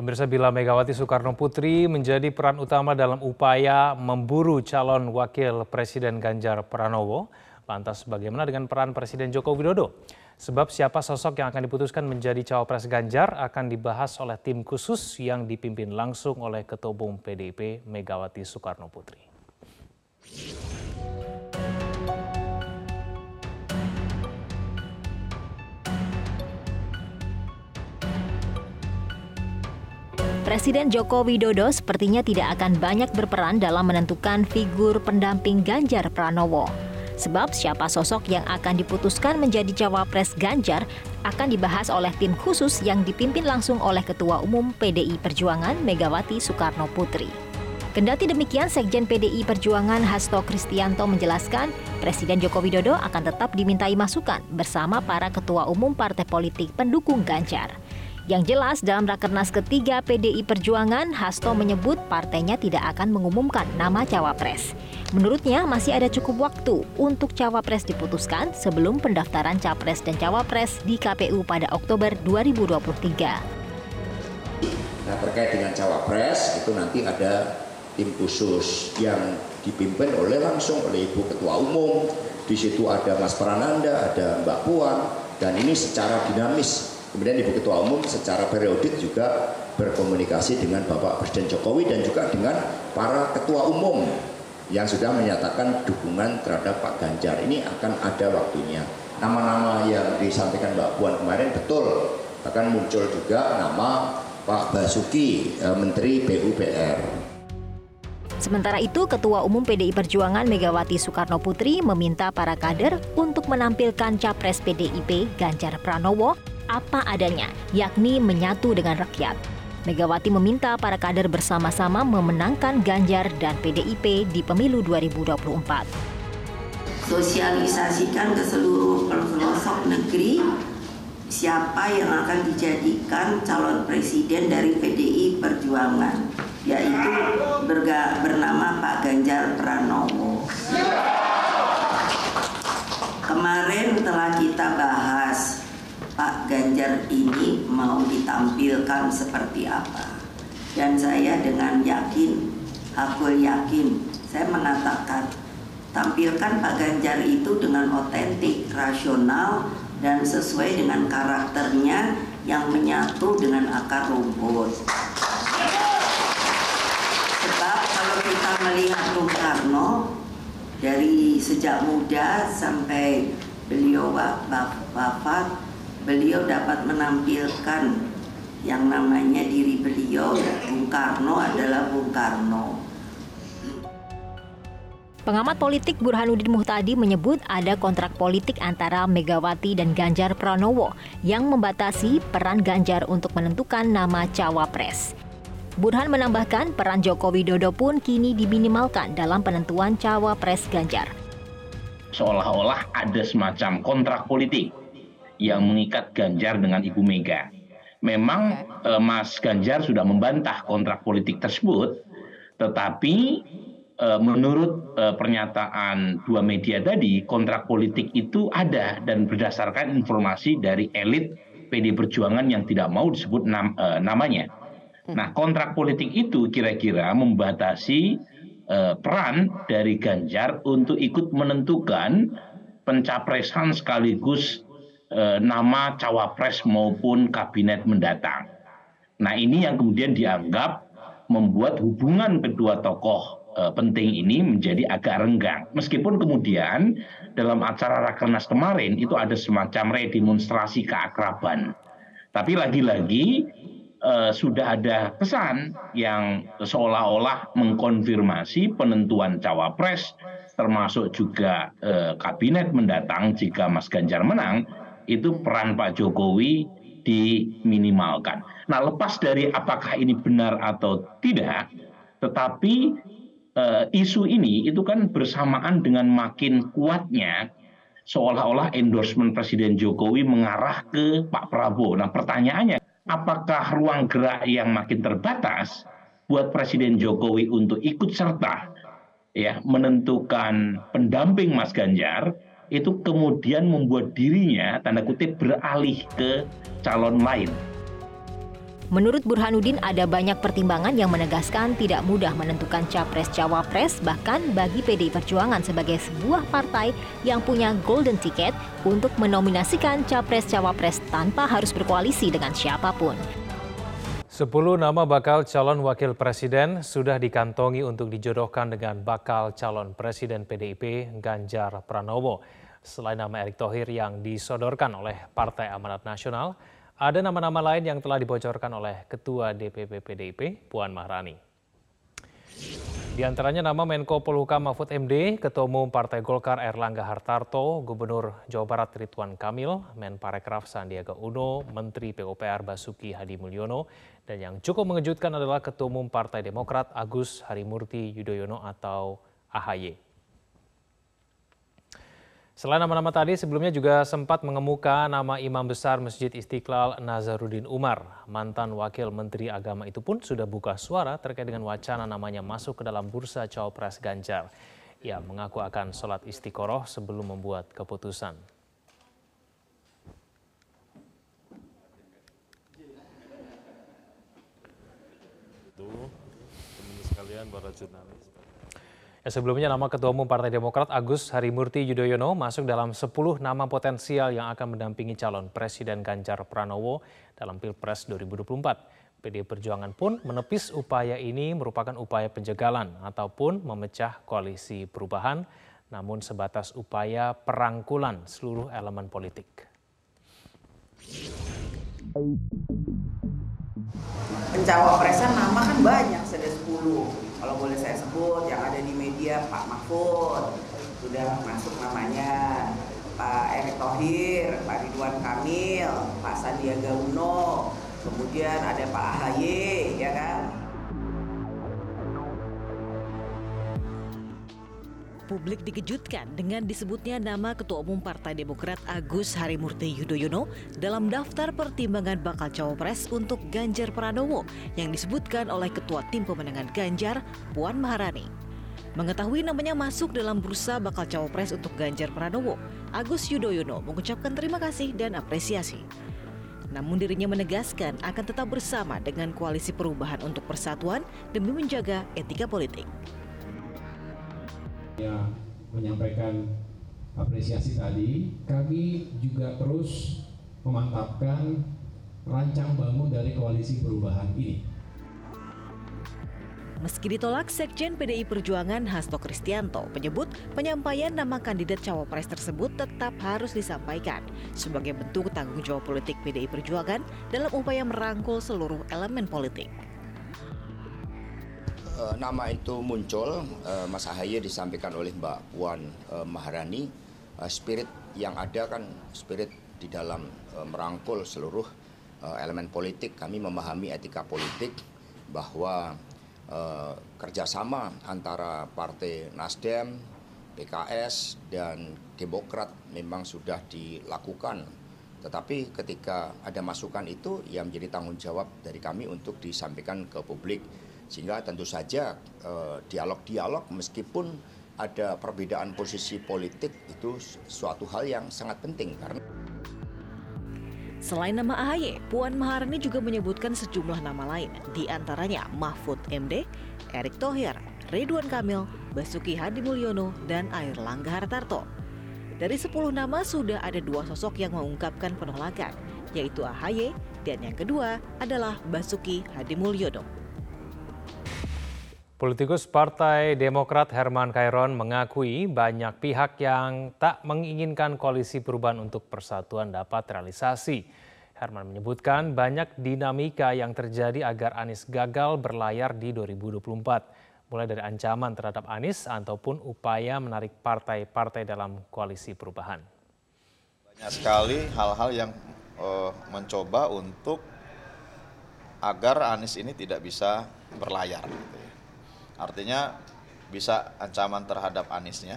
Pemirsa bila Megawati Soekarno Putri menjadi peran utama dalam upaya memburu calon wakil Presiden Ganjar Pranowo, lantas bagaimana dengan peran Presiden Joko Widodo? Sebab siapa sosok yang akan diputuskan menjadi cawapres Ganjar akan dibahas oleh tim khusus yang dipimpin langsung oleh Ketua Umum PDIP Megawati Soekarno Putri. Presiden Joko Widodo sepertinya tidak akan banyak berperan dalam menentukan figur pendamping Ganjar Pranowo. Sebab siapa sosok yang akan diputuskan menjadi cawapres Ganjar akan dibahas oleh tim khusus yang dipimpin langsung oleh Ketua Umum PDI Perjuangan Megawati Soekarno Putri. Kendati demikian, Sekjen PDI Perjuangan Hasto Kristianto menjelaskan, Presiden Joko Widodo akan tetap dimintai masukan bersama para ketua umum partai politik pendukung Ganjar. Yang jelas dalam Rakernas ketiga PDI Perjuangan, Hasto menyebut partainya tidak akan mengumumkan nama cawapres. Menurutnya masih ada cukup waktu untuk cawapres diputuskan sebelum pendaftaran capres dan cawapres di KPU pada Oktober 2023. Nah terkait dengan cawapres itu nanti ada tim khusus yang dipimpin oleh langsung oleh Ibu Ketua Umum. Di situ ada Mas Prananda, ada Mbak Puan, dan ini secara dinamis Kemudian Ibu Ketua Umum secara periodik juga berkomunikasi dengan Bapak Presiden Jokowi dan juga dengan para ketua umum yang sudah menyatakan dukungan terhadap Pak Ganjar. Ini akan ada waktunya. Nama-nama yang disampaikan Mbak Puan kemarin betul. Bahkan muncul juga nama Pak Basuki, eh, Menteri PUPR. Sementara itu, Ketua Umum PDI Perjuangan Megawati Soekarno Putri meminta para kader untuk menampilkan capres PDIP Ganjar Pranowo apa adanya, yakni menyatu dengan rakyat. Megawati meminta para kader bersama-sama memenangkan Ganjar dan PDIP di pemilu 2024. Sosialisasikan ke seluruh pelosok negeri siapa yang akan dijadikan calon presiden dari PDI Perjuangan, yaitu berga, bernama Pak Ganjar Pranowo. Kemarin telah kita bahas Pak Ganjar ini mau ditampilkan seperti apa. Dan saya dengan yakin, aku yakin, saya mengatakan tampilkan Pak Ganjar itu dengan otentik, rasional, dan sesuai dengan karakternya yang menyatu dengan akar rumput. Sebab kalau kita melihat Bung Karno dari sejak muda sampai beliau wafat beliau dapat menampilkan yang namanya diri beliau Bung Karno adalah Bung Karno. Pengamat politik Burhanuddin Muhtadi menyebut ada kontrak politik antara Megawati dan Ganjar Pranowo yang membatasi peran Ganjar untuk menentukan nama cawapres. Burhan menambahkan peran Joko Widodo pun kini diminimalkan dalam penentuan cawapres Ganjar. Seolah-olah ada semacam kontrak politik yang mengikat Ganjar dengan Ibu Mega. Memang eh, Mas Ganjar sudah membantah kontrak politik tersebut, tetapi eh, menurut eh, pernyataan dua media tadi, kontrak politik itu ada dan berdasarkan informasi dari elit PD Perjuangan yang tidak mau disebut nam, eh, namanya. Hmm. Nah, kontrak politik itu kira-kira membatasi eh, peran dari Ganjar untuk ikut menentukan pencapresan sekaligus eh, nama cawapres maupun kabinet mendatang. Nah ini yang kemudian dianggap membuat hubungan kedua tokoh eh, penting ini menjadi agak renggang. Meskipun kemudian dalam acara Rakernas kemarin itu ada semacam redemonstrasi keakraban. Tapi lagi-lagi eh, sudah ada pesan yang seolah-olah mengkonfirmasi penentuan cawapres termasuk juga kabinet mendatang jika Mas Ganjar menang itu peran Pak Jokowi diminimalkan. Nah, lepas dari apakah ini benar atau tidak, tetapi uh, isu ini itu kan bersamaan dengan makin kuatnya seolah-olah endorsement Presiden Jokowi mengarah ke Pak Prabowo. Nah, pertanyaannya, apakah ruang gerak yang makin terbatas buat Presiden Jokowi untuk ikut serta ya menentukan pendamping Mas Ganjar itu kemudian membuat dirinya tanda kutip beralih ke calon lain. Menurut Burhanuddin ada banyak pertimbangan yang menegaskan tidak mudah menentukan capres-cawapres bahkan bagi PDI Perjuangan sebagai sebuah partai yang punya golden ticket untuk menominasikan capres-cawapres tanpa harus berkoalisi dengan siapa pun. Sepuluh nama bakal calon wakil presiden sudah dikantongi untuk dijodohkan dengan bakal calon presiden PDIP Ganjar Pranowo. Selain nama Erick Thohir yang disodorkan oleh Partai Amanat Nasional, ada nama-nama lain yang telah dibocorkan oleh Ketua DPP PDIP, Puan Maharani. Di antaranya nama Menko Polhukam Mahfud MD, Ketua Umum Partai Golkar Erlangga Hartarto, Gubernur Jawa Barat Ridwan Kamil, Menparekraf Sandiaga Uno, Menteri PUPR Basuki Hadi Mulyono, dan yang cukup mengejutkan adalah Ketua Umum Partai Demokrat Agus Harimurti Yudhoyono atau AHY. Selain nama-nama tadi, sebelumnya juga sempat mengemuka nama Imam Besar Masjid Istiqlal Nazaruddin Umar. Mantan Wakil Menteri Agama itu pun sudah buka suara terkait dengan wacana namanya masuk ke dalam bursa Cawapres Ganjar. Ia mengaku akan sholat istiqoroh sebelum membuat keputusan. Teman sekalian, para jurnalis. Ya, sebelumnya nama Ketua Umum Partai Demokrat Agus Harimurti Yudhoyono masuk dalam 10 nama potensial yang akan mendampingi calon Presiden Ganjar Pranowo dalam Pilpres 2024. PD Perjuangan pun menepis upaya ini merupakan upaya penjagalan ataupun memecah koalisi perubahan, namun sebatas upaya perangkulan seluruh elemen politik. Pencawapresan nama kan banyak, sudah 10 kalau boleh saya sebut yang ada di media Pak Mahfud sudah masuk namanya Pak Erick Thohir, Pak Ridwan Kamil, Pak Sandiaga Uno, kemudian ada Pak AHY, ya kan? publik dikejutkan dengan disebutnya nama Ketua Umum Partai Demokrat Agus Harimurti Yudhoyono dalam daftar pertimbangan bakal cawapres untuk Ganjar Pranowo yang disebutkan oleh Ketua Tim Pemenangan Ganjar, Puan Maharani. Mengetahui namanya masuk dalam bursa bakal cawapres untuk Ganjar Pranowo, Agus Yudhoyono mengucapkan terima kasih dan apresiasi. Namun dirinya menegaskan akan tetap bersama dengan koalisi perubahan untuk persatuan demi menjaga etika politik yang menyampaikan apresiasi tadi, kami juga terus memantapkan rancang bangun dari koalisi perubahan ini. Meski ditolak, Sekjen PDI Perjuangan Hasto Kristianto menyebut penyampaian nama kandidat cawapres tersebut tetap harus disampaikan sebagai bentuk tanggung jawab politik PDI Perjuangan dalam upaya merangkul seluruh elemen politik. Eh, nama itu muncul, uh, Mas Ahaye disampaikan oleh Mbak Puan uh, Maharani, spirit yang ada kan spirit di dalam merangkul seluruh uh, elemen politik. Kami memahami etika politik bahwa uh, kerjasama antara Partai Nasdem, PKS, dan Demokrat memang sudah dilakukan. Tetapi ketika ada masukan itu, yang menjadi tanggung jawab dari kami untuk disampaikan ke publik sehingga tentu saja eh, dialog-dialog meskipun ada perbedaan posisi politik itu suatu hal yang sangat penting karena Selain nama AHY, Puan Maharani juga menyebutkan sejumlah nama lain, di antaranya Mahfud MD, Erick Thohir, Ridwan Kamil, Basuki Hadi Mulyono, dan Air Langga Hartarto. Dari 10 nama sudah ada dua sosok yang mengungkapkan penolakan, yaitu AHY dan yang kedua adalah Basuki Hadi Mulyono. Politikus Partai Demokrat Herman Kairon mengakui banyak pihak yang tak menginginkan koalisi perubahan untuk persatuan dapat realisasi. Herman menyebutkan banyak dinamika yang terjadi agar Anies gagal berlayar di 2024, mulai dari ancaman terhadap Anies ataupun upaya menarik partai-partai dalam koalisi perubahan. Banyak sekali hal-hal yang uh, mencoba untuk agar Anies ini tidak bisa berlayar. Gitu ya. Artinya bisa ancaman terhadap Aniesnya,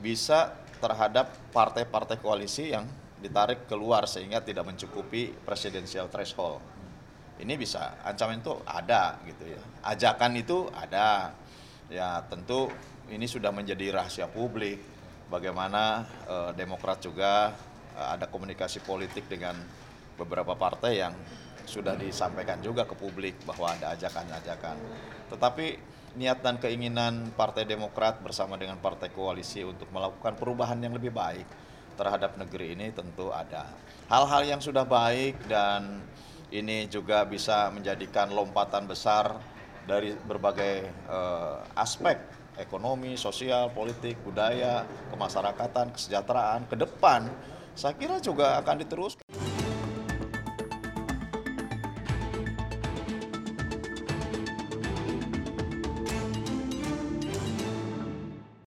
bisa terhadap partai-partai koalisi yang ditarik keluar sehingga tidak mencukupi presidensial threshold. Ini bisa ancaman itu ada gitu ya. Ajakan itu ada. Ya tentu ini sudah menjadi rahasia publik bagaimana eh, Demokrat juga eh, ada komunikasi politik dengan beberapa partai yang sudah disampaikan juga ke publik bahwa ada ajakan-ajakan. Tetapi niat dan keinginan Partai Demokrat bersama dengan Partai Koalisi untuk melakukan perubahan yang lebih baik terhadap negeri ini tentu ada. Hal-hal yang sudah baik dan ini juga bisa menjadikan lompatan besar dari berbagai uh, aspek ekonomi, sosial, politik, budaya, kemasyarakatan, kesejahteraan ke depan saya kira juga akan diteruskan.